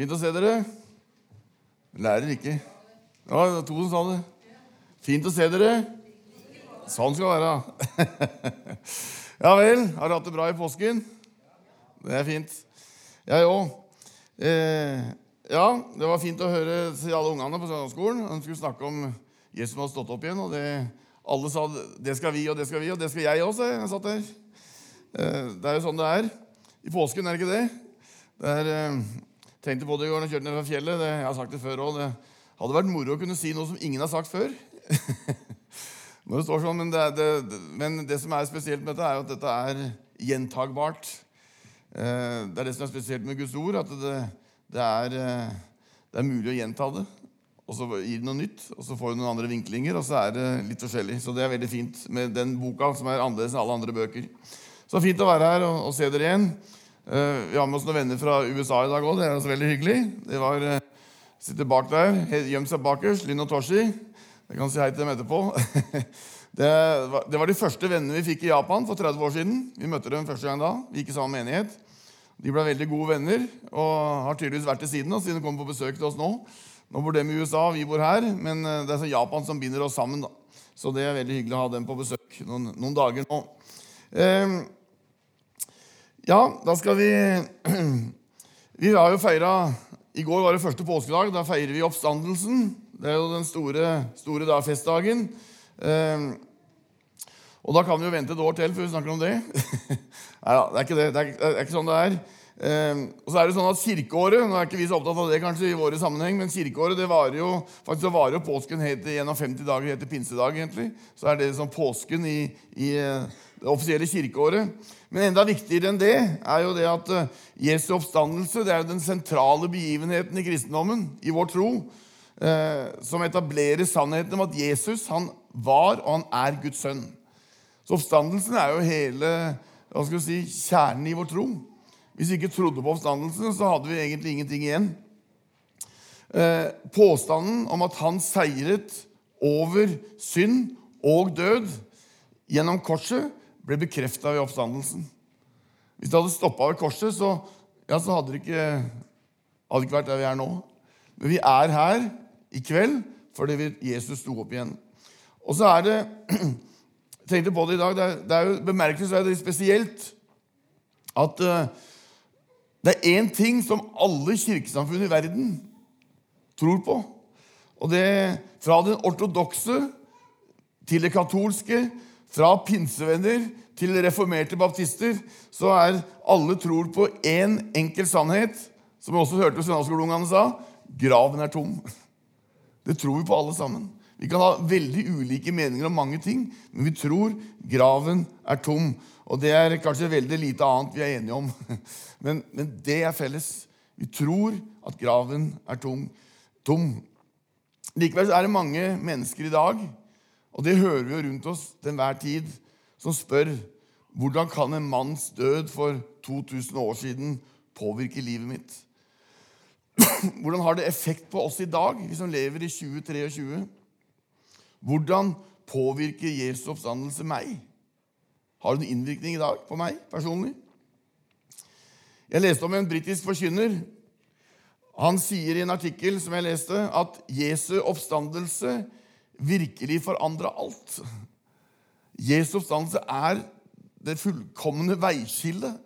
Fint å se dere. Lærer ikke. Ja, det var to som sa det. Fint å se dere. Sånn skal det være. ja vel. Har du hatt det bra i påsken? Det er fint. Jeg òg. Eh, ja, det var fint å høre til alle ungene på søndagsskolen. De skulle snakke om Jesus som hadde stått opp igjen. og det, Alle sa det skal vi, og det skal vi, og det skal jeg også. Jeg satt der. Eh, det er jo sånn det er. I påsken er det ikke det. det er, eh, tenkte på det i går da jeg kjørte ned fra fjellet. Det, jeg har sagt det før også. Det hadde vært moro å kunne si noe som ingen har sagt før. Når det står sånn, men det, det, men det, som er spesielt med dette, er at dette er gjentagbart. Eh, det er det som er spesielt med Guds ord, at det, det, er, eh, er mulig å gjenta det. Og så gir det noe nytt, og så får du noen andre vinklinger, og så er det litt forskjellig. Så det er veldig fint med den boka, som er annerledes enn alle andre bøker. Så fint å være her og, og se dere igjen. Eh, vi har med oss noen venner fra USA i dag òg. Det er også veldig hyggelig. De var, sitter bak der, gjemt seg bakerst. Linn og Toshi. Jeg kan si hei til dem etterpå. Det var, det var, de første vennene vi fikk i Japan for 30 år siden. Vi møtte dem første gang da. Vi gikk i samme menighet. De ble veldig gode venner og har tydeligvis vært til siden siden de kommer på besøk til oss nå. Nå bor de i USA, vi bor her, men eh, det er så Japan som binder oss sammen. da. Så det er veldig hyggelig å ha dem på besøk noen, noen dager nå. Eh, ja, da skal vi Vi har jo feira I går var det første påskedag. Da feirer vi oppstandelsen. Det er jo den store, store da, festdagen. Eh, og da kan vi jo vente et år til før vi snakker om det. Nei da, det er ikke det. Det er, det er ikke sånn det er. Eh, og så er det sånn at Kirkeåret nå er ikke vi så opptatt av det kanskje i våre sammenheng, men kirkeåret det varer jo faktisk det varer jo påsken helt gjennom 50 dager, helt til pinsedag. egentlig. Så er det sånn påsken i, i eh, det offisielle kirkeåret. Men enda viktigere enn det er jo det at uh, Jesu oppstandelse det er jo den sentrale begivenheten i kristendommen, i vår tro eh, som etablerer sannheten om at Jesus han var og han er Guds sønn. Så oppstandelsen er jo hele hva skal vi si, kjernen i vår tro. Hvis vi ikke trodde på oppstandelsen, så hadde vi egentlig ingenting igjen. Eh, påstanden om at han seiret over synd og død gjennom korset, ble bekrefta ved oppstandelsen. Hvis det hadde stoppa ved korset, så, ja, så hadde det ikke, hadde ikke vært der vi er nå. Men vi er her i kveld fordi Jesus sto opp igjen. Og så er det jeg tenkte på det i dag, det er, det er jo bemerkelsesverdig spesielt at uh, det er én ting som alle kirkesamfunn i verden tror på. Og det fra den ortodokse til det katolske, fra pinsevenner til reformerte baptister, så er alle tror på én enkel sannhet, som vi også hørte søndagsskoleungene sa graven er tom. Det tror vi på alle sammen. Vi kan ha veldig ulike meninger om mange ting, men vi tror graven er tom. Og det er kanskje veldig lite annet vi er enige om. Men, men det er felles. Vi tror at graven er tom. tom. Likevel er det mange mennesker i dag, og det hører vi jo rundt oss til enhver tid, som spør hvordan kan en manns død for 2000 år siden påvirke livet mitt? Hvordan har det effekt på oss i dag, vi som lever i 2023? Hvordan påvirker Jesu oppstandelse meg? Har det noen innvirkning i dag på meg personlig? Jeg leste om en britisk forkynner. Han sier i en artikkel som jeg leste, at Jesu oppstandelse virkelig forandra alt. Jesu oppstandelse er det fullkomne veiskillet.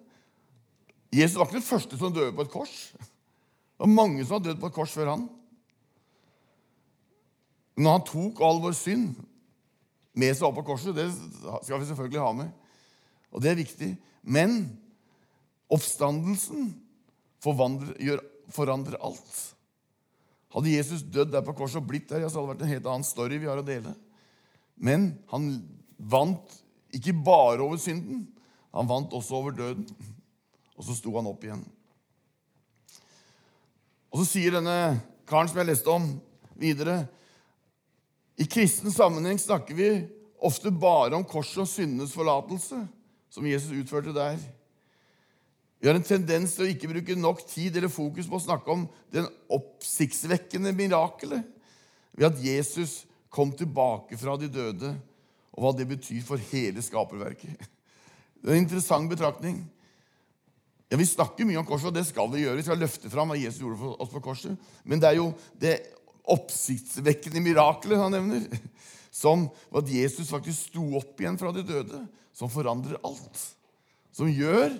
Jesus var ikke den første som døde på et kors. Det var mange som har dødd på et kors før han. Når han tok all vår synd med seg opp på korset, det skal vi selvfølgelig ha med. Og det er viktig. Men oppstandelsen forandrer alt. Hadde Jesus dødd der på korset og blitt der, så hadde det vært en helt annen story vi har å dele. Men han vant ikke bare over synden, han vant også over døden. Og så sto han opp igjen. Og så sier denne karen som jeg leste om, videre I kristen sammenheng snakker vi ofte bare om korset og syndenes forlatelse, som Jesus utførte der. Vi har en tendens til å ikke bruke nok tid eller fokus på å snakke om den oppsiktsvekkende mirakelet ved at Jesus kom tilbake fra de døde, og hva det betyr for hele skaperverket. Det er en interessant betraktning. Ja, Vi snakker mye om korset, og det skal vi gjøre. Vi skal løfte fram hva Jesus gjorde for oss på korset. Men det er jo det oppsiktsvekkende mirakelet han nevner, som at Jesus faktisk sto opp igjen fra de døde, som forandrer alt. Som gjør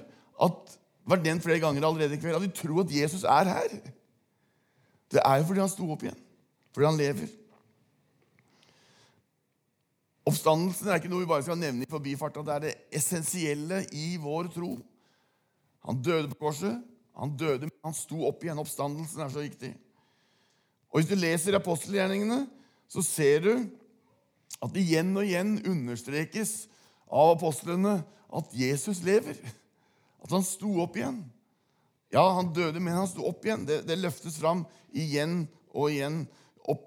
at var den flere ganger allerede i kveld, at vi tror at Jesus er her. Det er jo fordi han sto opp igjen. Fordi han lever. Oppstandelsen er ikke noe vi bare skal nevne i forbifarta. Det er det essensielle i vår tro. Han døde på korset. Han døde, men han sto opp igjen. Oppstandelsen er så viktig. Og Hvis du leser apostelgjerningene, så ser du at det igjen og igjen understrekes av apostlene at Jesus lever. At han sto opp igjen. Ja, han døde, men han sto opp igjen. Det, det løftes fram igjen og igjen.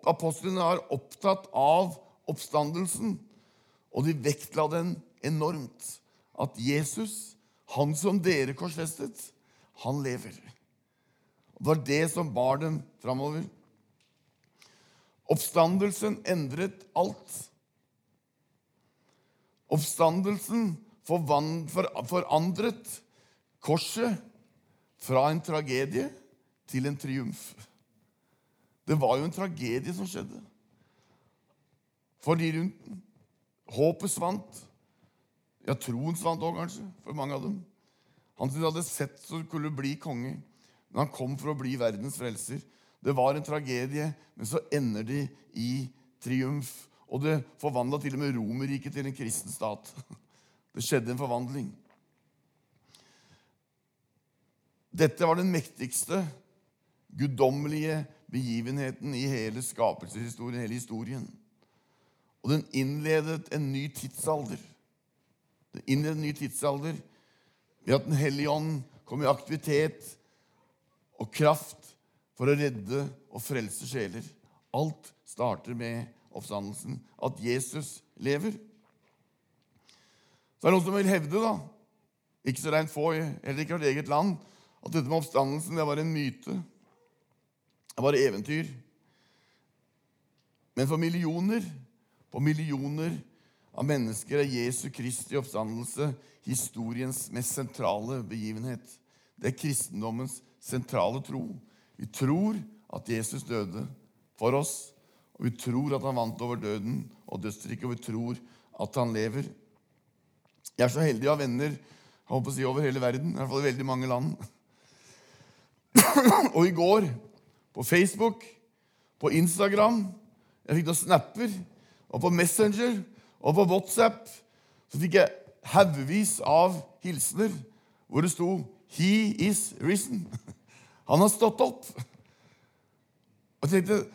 Apostlene er opptatt av oppstandelsen. Og de vektla den enormt. At Jesus, han som dere korsfestet, han lever. Det var det som bar dem framover. Oppstandelsen endret alt. Oppstandelsen forandret korset fra en tragedie til en triumf. Det var jo en tragedie som skjedde. For de rundt den. Håpet svant. Ja, troen svant òg, kanskje, for mange av dem. Han som de hadde sett som skulle bli konge. Men han kom for å bli verdens frelser. Det var en tragedie, men så ender de i triumf. Og det forvandla til og med Romerriket til en kristen stat. Det skjedde en forvandling. Dette var den mektigste, guddommelige begivenheten i hele skapelseshistorien, hele historien. Og den innledet en ny tidsalder. Den innledet en ny tidsalder ved at Den hellige ånd kom i aktivitet og kraft for å redde og frelse sjeler. Alt starter med oppstandelsen. At Jesus lever. Så er det noen som vil hevde, da, ikke så rent få, heller ikke vårt eget land, at dette med oppstandelsen det var en myte. Det var eventyr. Men for millioner på millioner av mennesker er Jesu Kristi oppstandelse historiens mest sentrale begivenhet. Det er kristendommens sentrale tro. Vi tror at Jesus døde for oss, og vi tror at han vant over døden og dødsriket, og vi tror at han lever. Jeg er så heldig å ha venner jeg håper å si, over hele verden, i hvert fall i veldig mange land. og i går, på Facebook, på Instagram Jeg fikk noen snapper og på Messenger og på WhatsApp så fikk jeg haugevis av hilsener hvor det sto 'He is risen'. Han har stått opp. Og jeg tenkte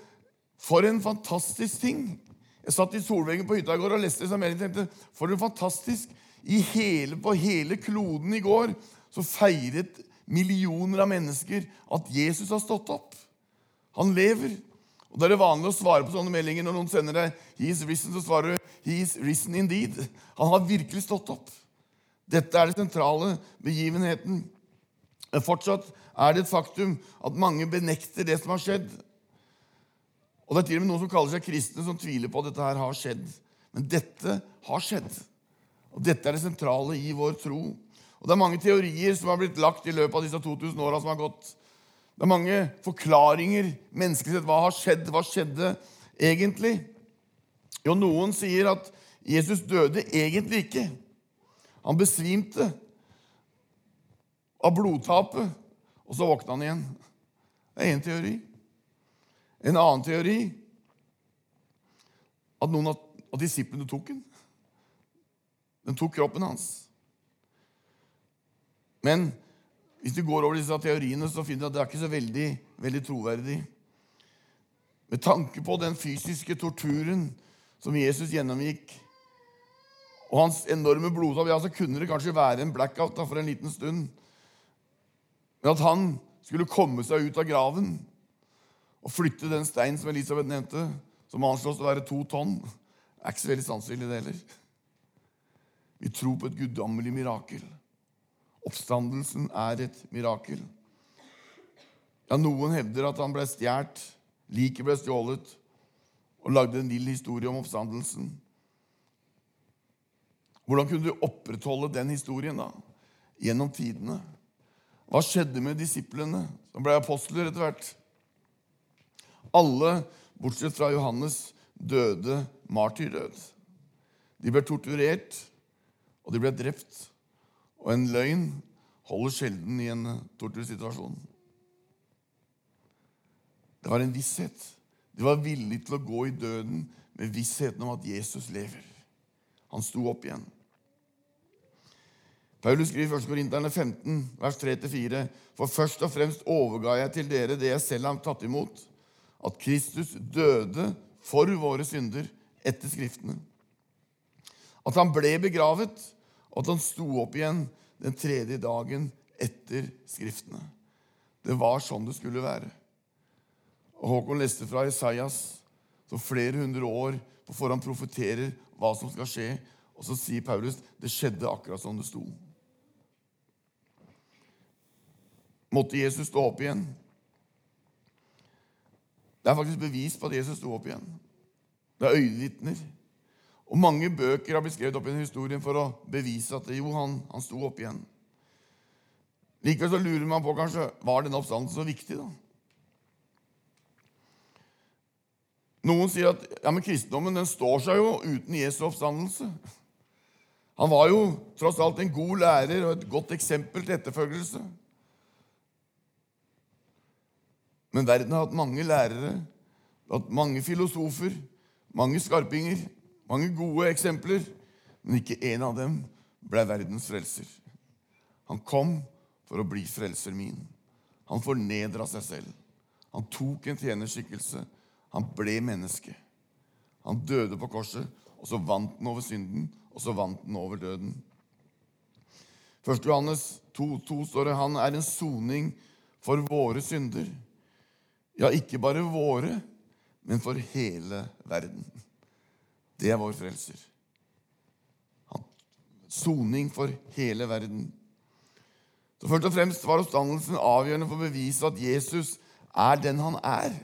For en fantastisk ting. Jeg satt i solveggen på hytta i går og leste disse meldingene. tenkte, For en fantastisk i hele, På hele kloden i går så feiret millioner av mennesker at Jesus har stått opp. Han lever. Og Da er det vanlig å svare på sånne meldinger når noen sender deg 'He is risen', så svarer du 'He is risen indeed'. Han har virkelig stått opp. Dette er den sentrale begivenheten. Men fortsatt er det et faktum at mange benekter det som har skjedd. Og det er til og med noen som kaller seg kristne, som tviler på at dette her har skjedd. Men dette har skjedd. Og dette er det sentrale i vår tro. Og Det er mange teorier som har blitt lagt i løpet av disse 2000 åra som har gått. Det er mange forklaringer menneskelig sett. Hva har skjedd? Hva skjedde egentlig? Jo, noen sier at Jesus døde egentlig ikke. Han besvimte av blodtapet, og så våkna han igjen. Det er én teori. En annen teori at noen av, disiplene tok den. Den tok kroppen hans. Men hvis du går over disse teoriene, så finner du at det er ikke så veldig, veldig troverdig. Med tanke på den fysiske torturen som Jesus gjennomgikk, og hans enorme blodtap, ja, så kunne det kanskje være en blackout da, for en liten stund. Men at han skulle komme seg ut av graven og flytte den steinen som Elisabeth nevnte, som anslås å være to tonn, er ikke så veldig sannsynlig, det heller. Vi tror på et guddommelig mirakel. Oppstandelsen er et mirakel. Ja, Noen hevder at han ble stjålet, liket ble stjålet, og lagde en vill historie om oppstandelsen. Hvordan kunne du opprettholde den historien da? Gjennom tidene. Hva skjedde med disiplene som ble apostler etter hvert? Alle, bortsett fra Johannes, døde martyrdød. De ble torturert, og de ble drept. Og en løgn holder sjelden i en tortursituasjon. Det var en visshet. De var villige til å gå i døden med vissheten om at Jesus lever. Han sto opp igjen. Paulus skriver i 1. Korinterne 15, vers 3-4.: For først og fremst overga jeg til dere det jeg selv har tatt imot, at Kristus døde for våre synder etter Skriftene. At han ble begravet, og at han sto opp igjen den tredje dagen etter Skriftene. Det var sånn det skulle være. Og Håkon leste fra Isaias, som flere hundre år på forhånd profeterer hva som skal skje. Og så sier Paulus det skjedde akkurat som det sto. Måtte Jesus stå opp igjen? Det er faktisk bevis på at Jesus sto opp igjen. Det er øyenvitner. Og mange bøker har blitt skrevet opp den historien for å bevise at jo, han, han sto opp igjen. Likevel så lurer man på kanskje var denne oppstandelsen så viktig. da? Noen sier at ja, men kristendommen den står seg jo uten Jesu oppstandelse. Han var jo tross alt en god lærer og et godt eksempel til etterfølgelse. Men verden har hatt mange lærere, hatt mange filosofer, mange skarpinger, mange gode eksempler, men ikke én av dem ble verdens frelser. Han kom for å bli frelser min. Han fornedra seg selv. Han tok en tjenerskikkelse han ble menneske. Han døde på korset, og så vant han over synden, og så vant han over døden. 1. Johannes 2,2 står det han er en soning for våre synder. Ja, ikke bare våre, men for hele verden. Det er vår frelser. Soning for hele verden. Så Først og fremst var oppstandelsen avgjørende for å bevise at Jesus er den han er.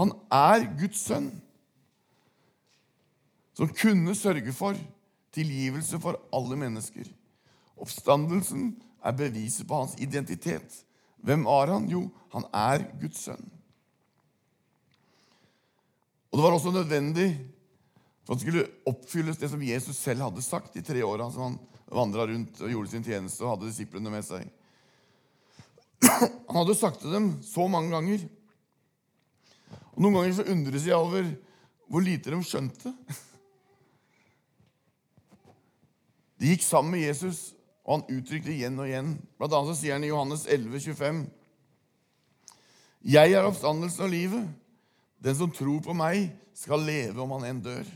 Han er Guds sønn, som kunne sørge for tilgivelse for alle mennesker. Oppstandelsen er beviset på hans identitet. Hvem er han? Jo, han er Guds sønn. Og Det var også nødvendig for det skulle oppfylles det som Jesus selv hadde sagt de tre åra som han vandra rundt og gjorde sin tjeneste og hadde disiplene med seg. Han hadde sagt til dem så mange ganger og Noen ganger så undres jeg over hvor lite de skjønte. De gikk sammen med Jesus, og han uttrykte igjen og igjen. Blant annet så sier han i Johannes 11, 25, Jeg er oppstandelsen og livet. Den som tror på meg, skal leve om han enn dør.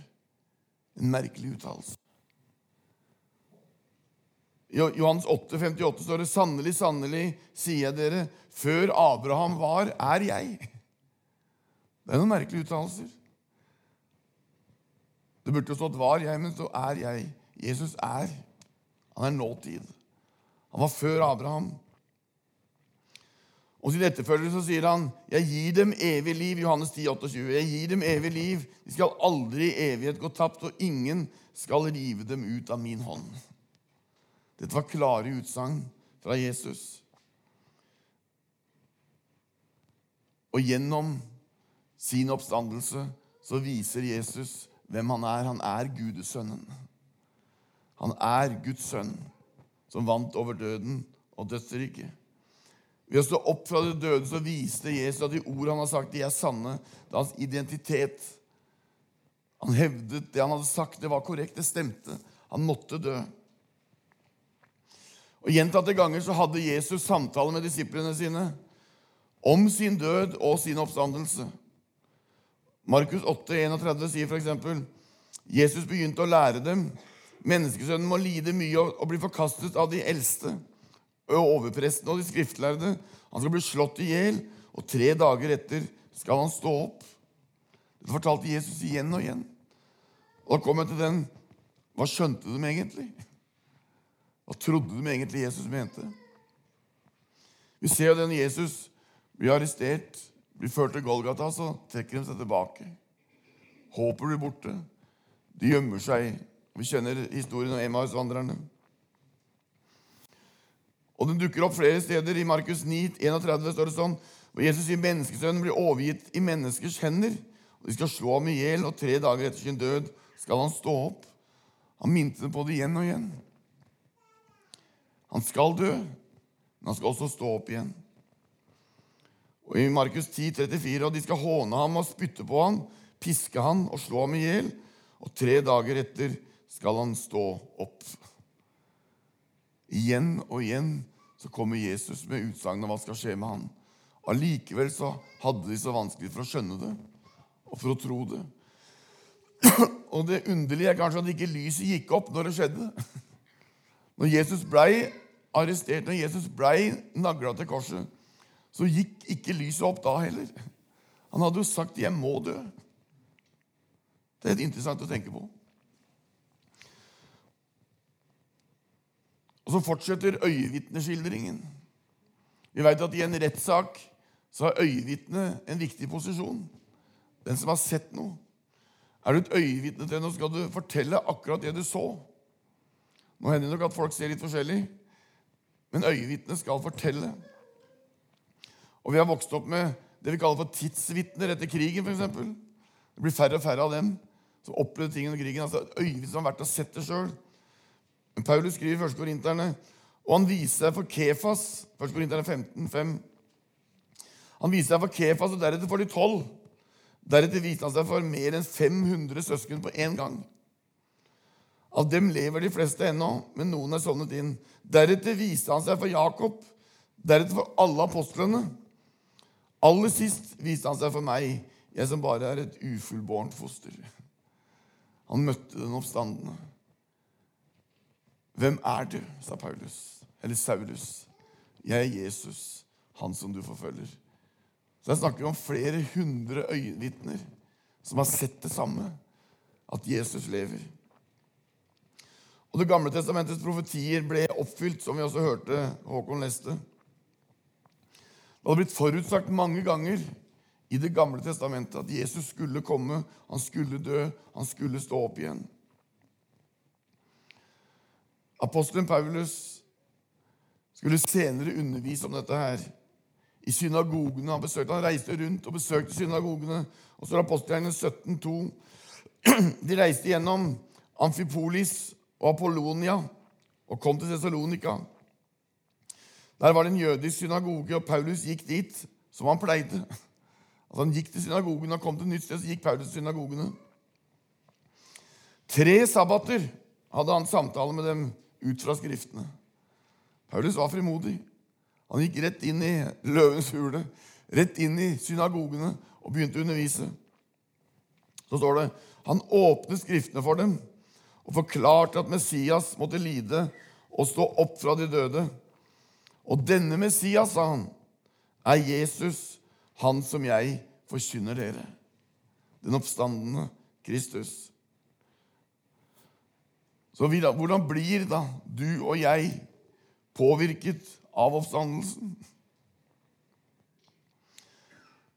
En merkelig uttalelse. I Johannes 8, 58 står det sannelig, sannelig, sier jeg dere, før Abraham var, er jeg. Det er noen merkelige uttalelser. Det burde jo stått 'var jeg', men så er jeg. Jesus er. Han er nåtid. Han var før Abraham. Og sin etterfølger sier han, 'Jeg gir dem evig liv', Johannes 10, 28. 'Jeg gir dem evig liv. De skal aldri i evighet gå tapt, og ingen skal rive dem ut av min hånd.' Dette var klare utsagn fra Jesus. Og gjennom sin oppstandelse, så viser Jesus hvem han er. Han er Gudesønnen. Han er Guds sønn, som vant over døden og dødsriket. Ved å stå opp fra det døde så viste Jesus at de ord han har sagt, de er sanne. Det er hans identitet. Han hevdet det han hadde sagt, det var korrekt. Det stemte. Han måtte dø. Og Gjentatte ganger så hadde Jesus samtaler med disiplene sine om sin død og sin oppstandelse. Markus 8, 31 sier f.eks.: Jesus begynte å lære dem menneskesønnen må lide mye og bli forkastet av de eldste og overpresten og de skriftlærde. Han skal bli slått i hjel, og tre dager etter skal han stå opp. Dette fortalte Jesus igjen og igjen. Og Da kom jeg til den Hva skjønte de egentlig? Hva trodde de egentlig Jesus mente? Vi ser jo den Jesus blir arrestert blir ført til Golgata, så trekker de seg tilbake. Håpet blir borte. De gjemmer seg. Vi kjenner historien om Emmaus-vandrerne. Og den dukker opp flere steder. I Markus 9, 31 står det sånn hvor Jesus sier menneskesønnen blir overgitt i menneskers hender. og De skal slå ham i hjel, og tre dager etter sin død skal han stå opp. Han minte på det igjen og igjen. Han skal dø, men han skal også stå opp igjen. Og I Markus 10, 34, og de skal håne ham og spytte på ham, piske ham og slå ham i hjel. Og tre dager etter skal han stå opp. Igjen og igjen så kommer Jesus med utsagn om hva skal skje med han. Allikevel så hadde de så vanskelig for å skjønne det og for å tro det. Og det underlige er kanskje at ikke lyset gikk opp når det skjedde. Når Jesus blei arrestert, når Jesus blei nagla til korset, så gikk ikke lyset opp da heller. Han hadde jo sagt 'jeg må dø'. Det er interessant å tenke på. Og så fortsetter øyevitneskildringen. Vi vet at i en rettssak så har øyevitnet en viktig posisjon. Den som har sett noe. Er du et øyevitne til noe, skal du fortelle akkurat det du så. Nå hender det nok at folk ser litt forskjellig, men øyevitnet skal fortelle. Og vi har vokst opp med det vi kaller for tidsvitner etter krigen, f.eks. Det blir færre og færre av dem som opplevde ting under krigen. altså Øyevitner som har vært og sett det sjøl. Paulus skriver i 1. Korinterne, og han viser seg for Kefas 1. Korinterne 15, 5. Han viser seg for Kefas og deretter for de tolv. Deretter viste han seg for mer enn 500 søsken på én gang. Av dem lever de fleste ennå, men noen er sovnet inn. Deretter viste han seg for Jakob, deretter for alle apostlene. Aller sist viste han seg for meg, jeg som bare er et ufullbårent foster. Han møtte den oppstandende. Hvem er du? sa Paulus, eller Saulus. Jeg er Jesus, han som du forfølger. Så jeg snakker om flere hundre øyenvitner som har sett det samme, at Jesus lever. Og Det gamle testamentets profetier ble oppfylt, som vi også hørte Håkon leste. Det hadde blitt forutsagt mange ganger i Det gamle testamentet at Jesus skulle komme, han skulle dø, han skulle stå opp igjen. Apostelen Paulus skulle senere undervise om dette her i synagogene. Han, besøkte, han reiste rundt og besøkte synagogene. Og så er apostelgjerningen 17,2. De reiste gjennom Amfipolis og Apollonia og kom til Thessalonika. Der var det en jødisk synagoge, og Paulus gikk dit som han pleide. Altså Han gikk til synagogen og kom til et nytt sted, så gikk Paulus til synagogene. Tre sabbater hadde han samtale med dem ut fra Skriftene. Paulus var frimodig. Han gikk rett inn i løvens hule, rett inn i synagogene og begynte å undervise. Så står det han åpnet Skriftene for dem og forklarte at Messias måtte lide og stå opp fra de døde. Og denne Messias, sa han, er Jesus, han som jeg forkynner dere. Den oppstandende Kristus. Så hvordan blir da du og jeg påvirket av oppstandelsen?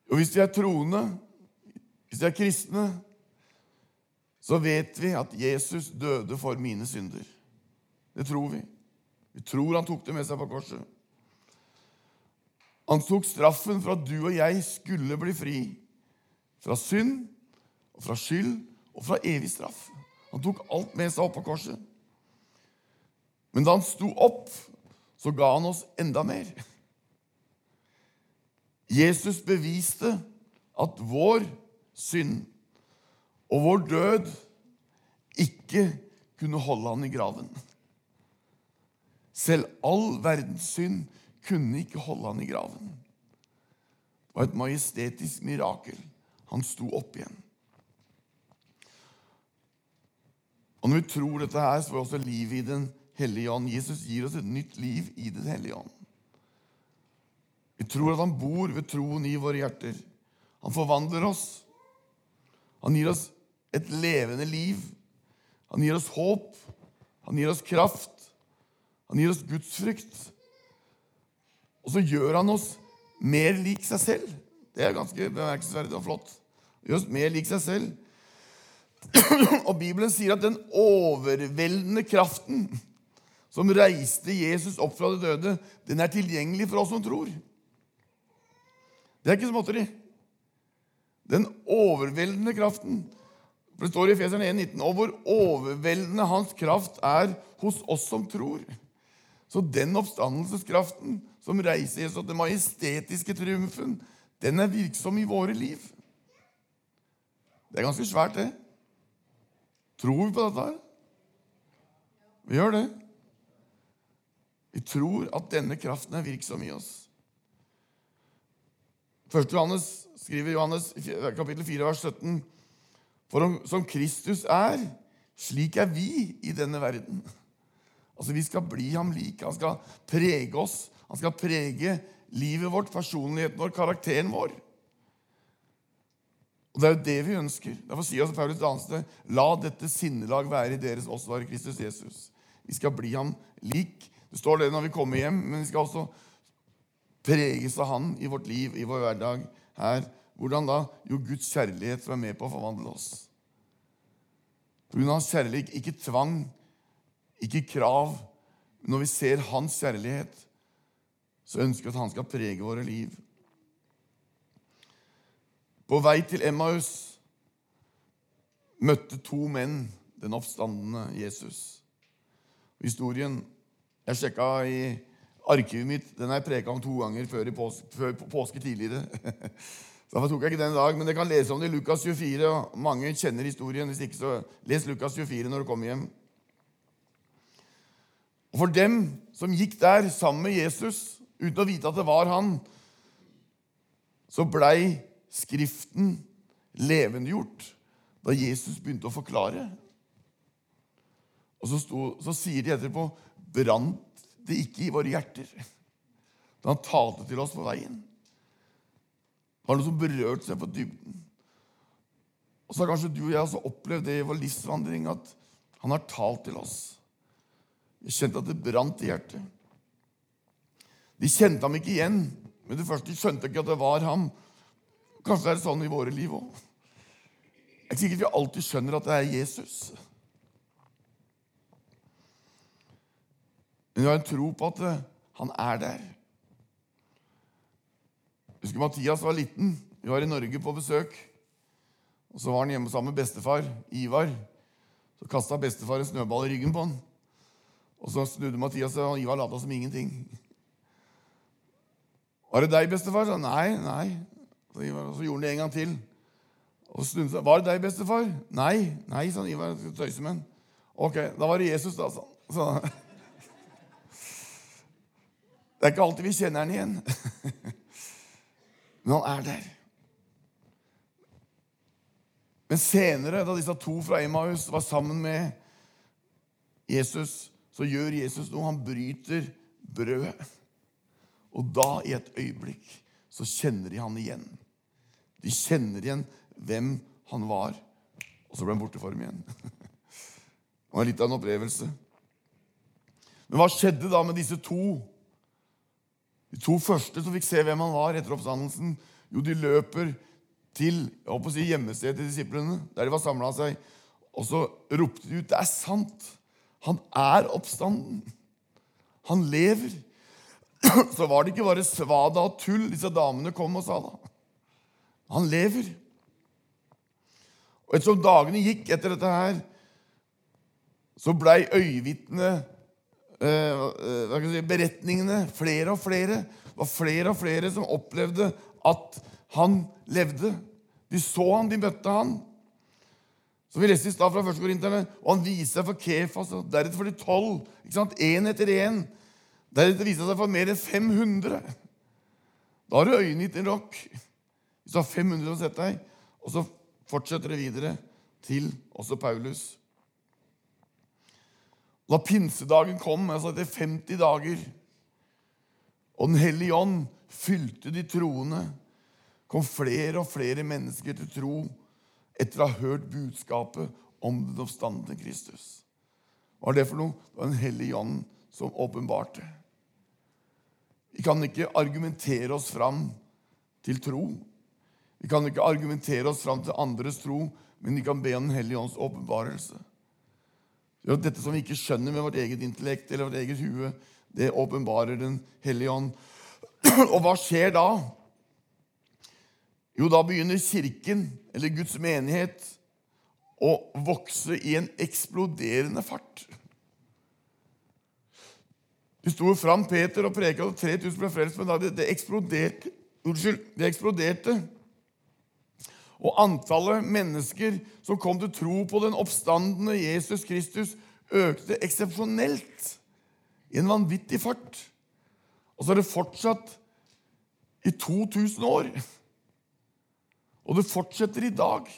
Og Hvis vi er troende, hvis vi er kristne, så vet vi at Jesus døde for mine synder. Det tror vi. Vi tror han tok det med seg på korset. Han tok straffen for at du og jeg skulle bli fri fra synd og fra skyld og fra evig straff. Han tok alt med seg opp på korset. Men da han sto opp, så ga han oss enda mer. Jesus beviste at vår synd og vår død ikke kunne holde han i graven. Selv all verdens synd kunne ikke holde han i graven. Det var et majestetisk mirakel. Han sto opp igjen. Og Når vi tror dette, her, så får vi også liv i Den hellige ånd. Jesus gir oss et nytt liv i Den hellige ånd. Vi tror at han bor ved troen i våre hjerter. Han forvandler oss. Han gir oss et levende liv. Han gir oss håp. Han gir oss kraft. Han gir oss gudsfrykt. Og så gjør han oss mer lik seg selv. Det er ganske bemerkelsesverdig og flott. Gjør oss mer lik seg selv. Og Bibelen sier at den overveldende kraften som reiste Jesus opp fra de døde, den er tilgjengelig for oss som tror. Det er ikke småtteri. Den overveldende kraften. For Det står i Efeseren 1,19 og hvor overveldende hans kraft er hos oss som tror. Så den oppstandelseskraften som reiser Jesus, den majestetiske triumfen, den er virksom i våre liv. Det er ganske svært, det. Tror vi på dette her? Vi gjør det. Vi tror at denne kraften er virksom i oss. 1. Johannes skriver Johannes kapittel 4, vers 17. For som Kristus er, slik er vi i denne verden. Altså, Vi skal bli ham lik. Han skal prege oss. Han skal prege livet vårt, personligheten vår, karakteren vår. Og Det er jo det vi ønsker. Derfor sier altså Paulus Danste, la dette sinnelag være i deres også være Kristus Jesus. Vi skal bli ham lik. Det står det når vi kommer hjem, men vi skal også preges av Han i vårt liv, i vår hverdag her. Hvordan da? Jo, Guds kjærlighet som er med på å forvandle oss. På grunn av hans kjærlighet, ikke tvang, ikke krav. Når vi ser hans kjærlighet, så ønsker vi at han skal prege våre liv. På vei til Emmaus møtte to menn den oppstandende Jesus. Historien jeg sjekka i arkivet mitt, den har jeg preka om to ganger før, påske, før påske tidligere. Derfor tok jeg ikke den i dag, Men dere kan lese om det i Lukas 24. og Mange kjenner historien. Hvis ikke, så les Lukas 24 når du kommer hjem. Og For dem som gikk der sammen med Jesus uten å vite at det var han, så blei Skriften levendegjort da Jesus begynte å forklare. Og så, sto, så sier de etterpå brant det ikke i våre hjerter da han talte til oss på veien. Var noe som berørte seg på dybden. Og så har kanskje du og jeg også opplevd det i vår livsvandring, at han har talt til oss. Vi kjente at det brant i hjertet. De kjente ham ikke igjen, men det første de skjønte ikke at det var ham. Kanskje det er sånn i våre liv òg. Det er ikke sikkert vi alltid skjønner at det er Jesus. Men vi har en tro på at eh, han er der. Jeg husker Mathias var liten. Vi var i Norge på besøk. Og Så var han hjemme sammen med bestefar, Ivar. Så kasta bestefar en snøball i ryggen på han. Og Så snudde Mathias og Ivar lata som ingenting. 'Var det deg, bestefar?' Så, Nei, nei. Så, Ivar, så gjorde han det en gang til. Og seg. 'Var det deg, bestefar?' Nei, nei, sa Ivar. Tøyse med. Ok, da var det Jesus, da, sa han. Det er ikke alltid vi kjenner han igjen. Men han er der. Men senere, da disse to fra Emmaus var sammen med Jesus, så gjør Jesus noe. Han bryter brødet. Og da, i et øyeblikk, så kjenner de han igjen. De kjenner igjen hvem han var. Og så ble han borte for dem igjen. Det var litt av en opplevelse. Men hva skjedde da med disse to? De to første som fikk se hvem han var etter oppstandelsen, jo, de løper til jeg håper å si, hjemmestedet til disiplene, der de var samla seg. Og så ropte de ut det er sant! Han er oppstanden. Han lever. Så var det ikke bare svada og tull disse damene kom og sa da. Han lever. Og ettersom dagene gikk etter dette her, så blei øyevitnene eh, eh si, beretningene flere og flere. Det var flere og flere som opplevde at han levde. De så han, de møtte han. Så Vi leste i stad fra 1. Korinterne, og han viste seg for Kefas, og deretter for de tolv. Én etter én. Deretter viste han seg for mer enn 500. Da har du øynene gitt en rock. Hvis du har 500 som setter deg, og så fortsetter det videre til også Paulus. Da pinsedagen kom, altså etter 50 dager, og Den hellige ånd fylte de troende, kom flere og flere mennesker til tro etter å ha hørt budskapet om den oppstandende Kristus. Hva er det for noe? Det var Den hellige ånd som åpenbarte. Vi kan ikke argumentere oss fram til tro. Vi kan ikke argumentere oss fram til andres tro, men vi kan be om Den hellige ånds åpenbarelse. Dette som vi ikke skjønner med vårt eget intellekt eller vårt eget hue, det åpenbarer Den hellige ånd. Og hva skjer da? Jo, da begynner Kirken, eller Guds menighet, å vokse i en eksploderende fart. De sto fram Peter og preka, og 3000 ble frelst, men da det, det eksploderte. Unnskyld, det eksploderte. Og antallet mennesker som kom til tro på den oppstandende Jesus Kristus, økte eksepsjonelt i en vanvittig fart. Og så er det fortsatt i 2000 år. Og det fortsetter i dag.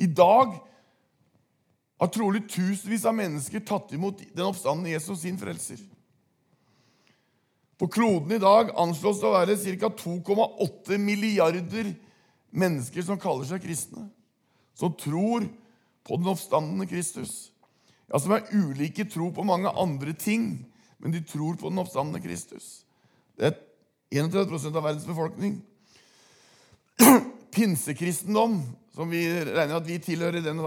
I dag har trolig tusenvis av mennesker tatt imot den oppstandende Jesus sin frelser. På kloden i dag anslås det å være ca. 2,8 milliarder mennesker som kaller seg kristne. Som tror på den oppstandende Kristus. Ja, Som er ulike tro på mange andre ting, men de tror på den oppstandende Kristus. Det er 31 av verdens befolkning. Pinsekristendom, som vi regner at vi tilhører den,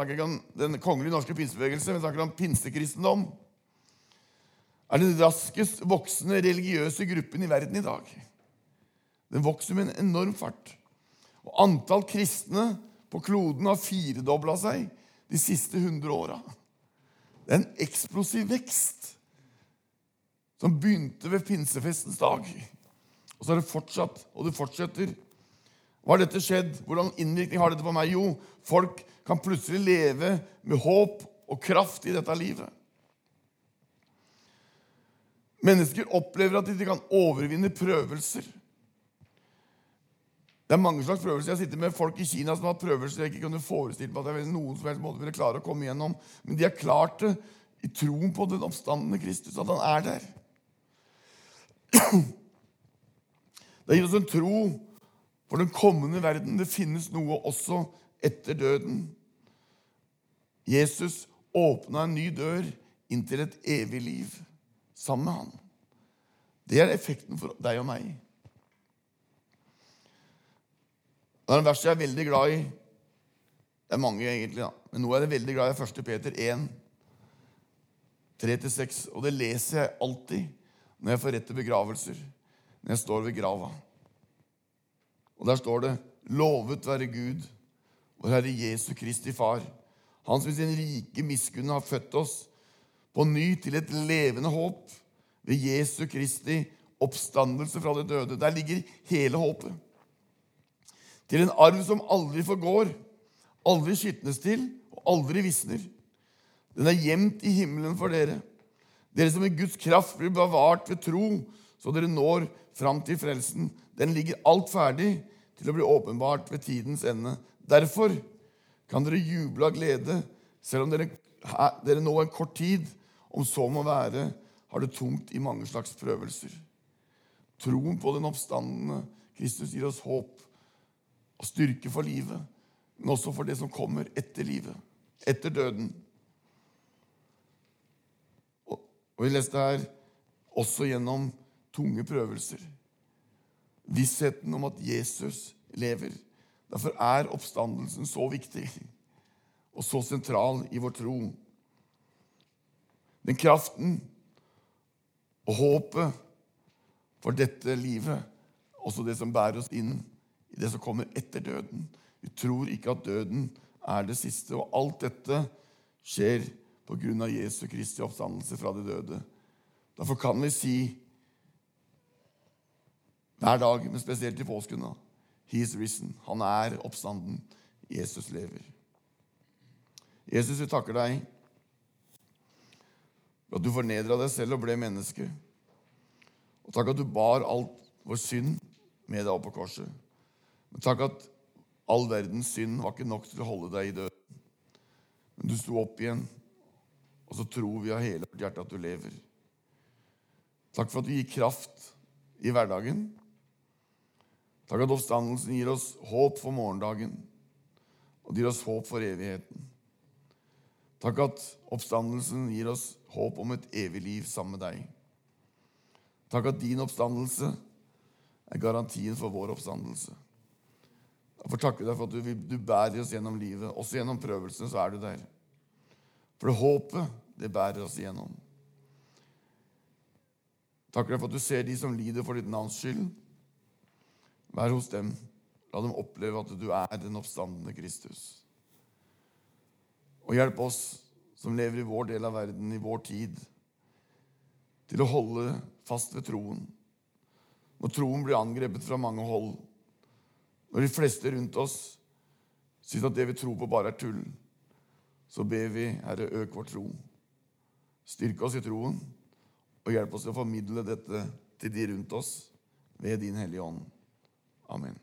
den kongelige norske pinsebevegelse, vi snakker om pinsekristendom, er den raskest voksende religiøse gruppen i verden i dag. Den vokser med en enorm fart. Antall kristne på kloden har firedobla seg de siste 100 åra. Det er en eksplosiv vekst som begynte ved pinsefestens dag. Og så har det fortsatt, og det fortsetter. Hva har dette skjedd? Hvordan innvirkning har dette på meg? Jo, folk kan plutselig leve med håp og kraft i dette livet. Mennesker opplever at de kan overvinne prøvelser. Det er mange slags prøvelser. Jeg sitter med folk i Kina som har hatt prøvelser jeg ikke kunne forestille meg at jeg noen som helst måte ville klare å komme igjennom. Men de har klart det i troen på den oppstandende Kristus, at han er der. Det gir oss en tro for den kommende verden. Det finnes noe også etter døden. Jesus åpna en ny dør inn til et evig liv sammen med han. Det er effekten for deg og meg. Det er en vers jeg er veldig glad i. Det er mange, egentlig, da. men nå er jeg veldig glad i 1. Peter 1, 3-6. Og det leser jeg alltid når jeg får rett begravelser, når jeg står ved grava. Og der står det:" Lovet være Gud, vår Herre Jesu Kristi Far, Han som i sin rike miskunn har født oss på ny til et levende håp ved Jesu Kristi oppstandelse fra det døde. Der ligger hele håpet til en arv som aldri forgår, aldri skitnes til og aldri visner. Den er gjemt i himmelen for dere, dere som i Guds kraft blir bevart ved tro, så dere når fram til frelsen. Den ligger alt ferdig til å bli åpenbart ved tidens ende. Derfor kan dere juble av glede, selv om dere, dere nå en kort tid, om så må være, har det tungt i mange slags prøvelser. Troen på den oppstandende Kristus gir oss håp og styrke for livet, men også for det som kommer etter livet, etter døden. Og, Vi leste her også gjennom tunge prøvelser. Vissheten om at Jesus lever. Derfor er oppstandelsen så viktig og så sentral i vår tro. Den kraften og håpet for dette livet, også det som bærer oss inn i det som kommer etter døden. Vi tror ikke at døden er det siste. Og alt dette skjer på grunn av Jesu Kristi oppstandelse fra de døde. Derfor kan vi si hver dag, men spesielt i påsken da, He's risen. Han er oppstanden. Jesus lever. Jesus, vi takker deg for at du fornedra deg selv og ble menneske. Og takk at du bar alt vår synd med deg opp på korset. Takk at all verdens synd var ikke nok til å holde deg i døden. Men du sto opp igjen, og så tror vi av hele vårt hjerte at du lever. Takk for at du gir kraft i hverdagen. Takk at oppstandelsen gir oss håp for morgendagen, og det gir oss håp for evigheten. Takk at oppstandelsen gir oss håp om et evig liv sammen med deg. Takk at din oppstandelse er garantien for vår oppstandelse. Jeg får takke deg for at du, du bærer oss gjennom livet. Også gjennom prøvelsene så er du der. For det håpet, det bærer oss igjennom. Takker deg for at du ser de som lider for ditt navns skyld. Vær hos dem. La dem oppleve at du er den oppstandende Kristus. Og hjelp oss som lever i vår del av verden, i vår tid, til å holde fast ved troen. Når troen blir angrepet fra mange hold, når de fleste rundt oss syns at det vi tror på, bare er tull, så ber vi, Herre, øk vår tro. Styrk oss i troen, og hjelp oss til å formidle dette til de rundt oss ved Din Hellige Ånd. Amen.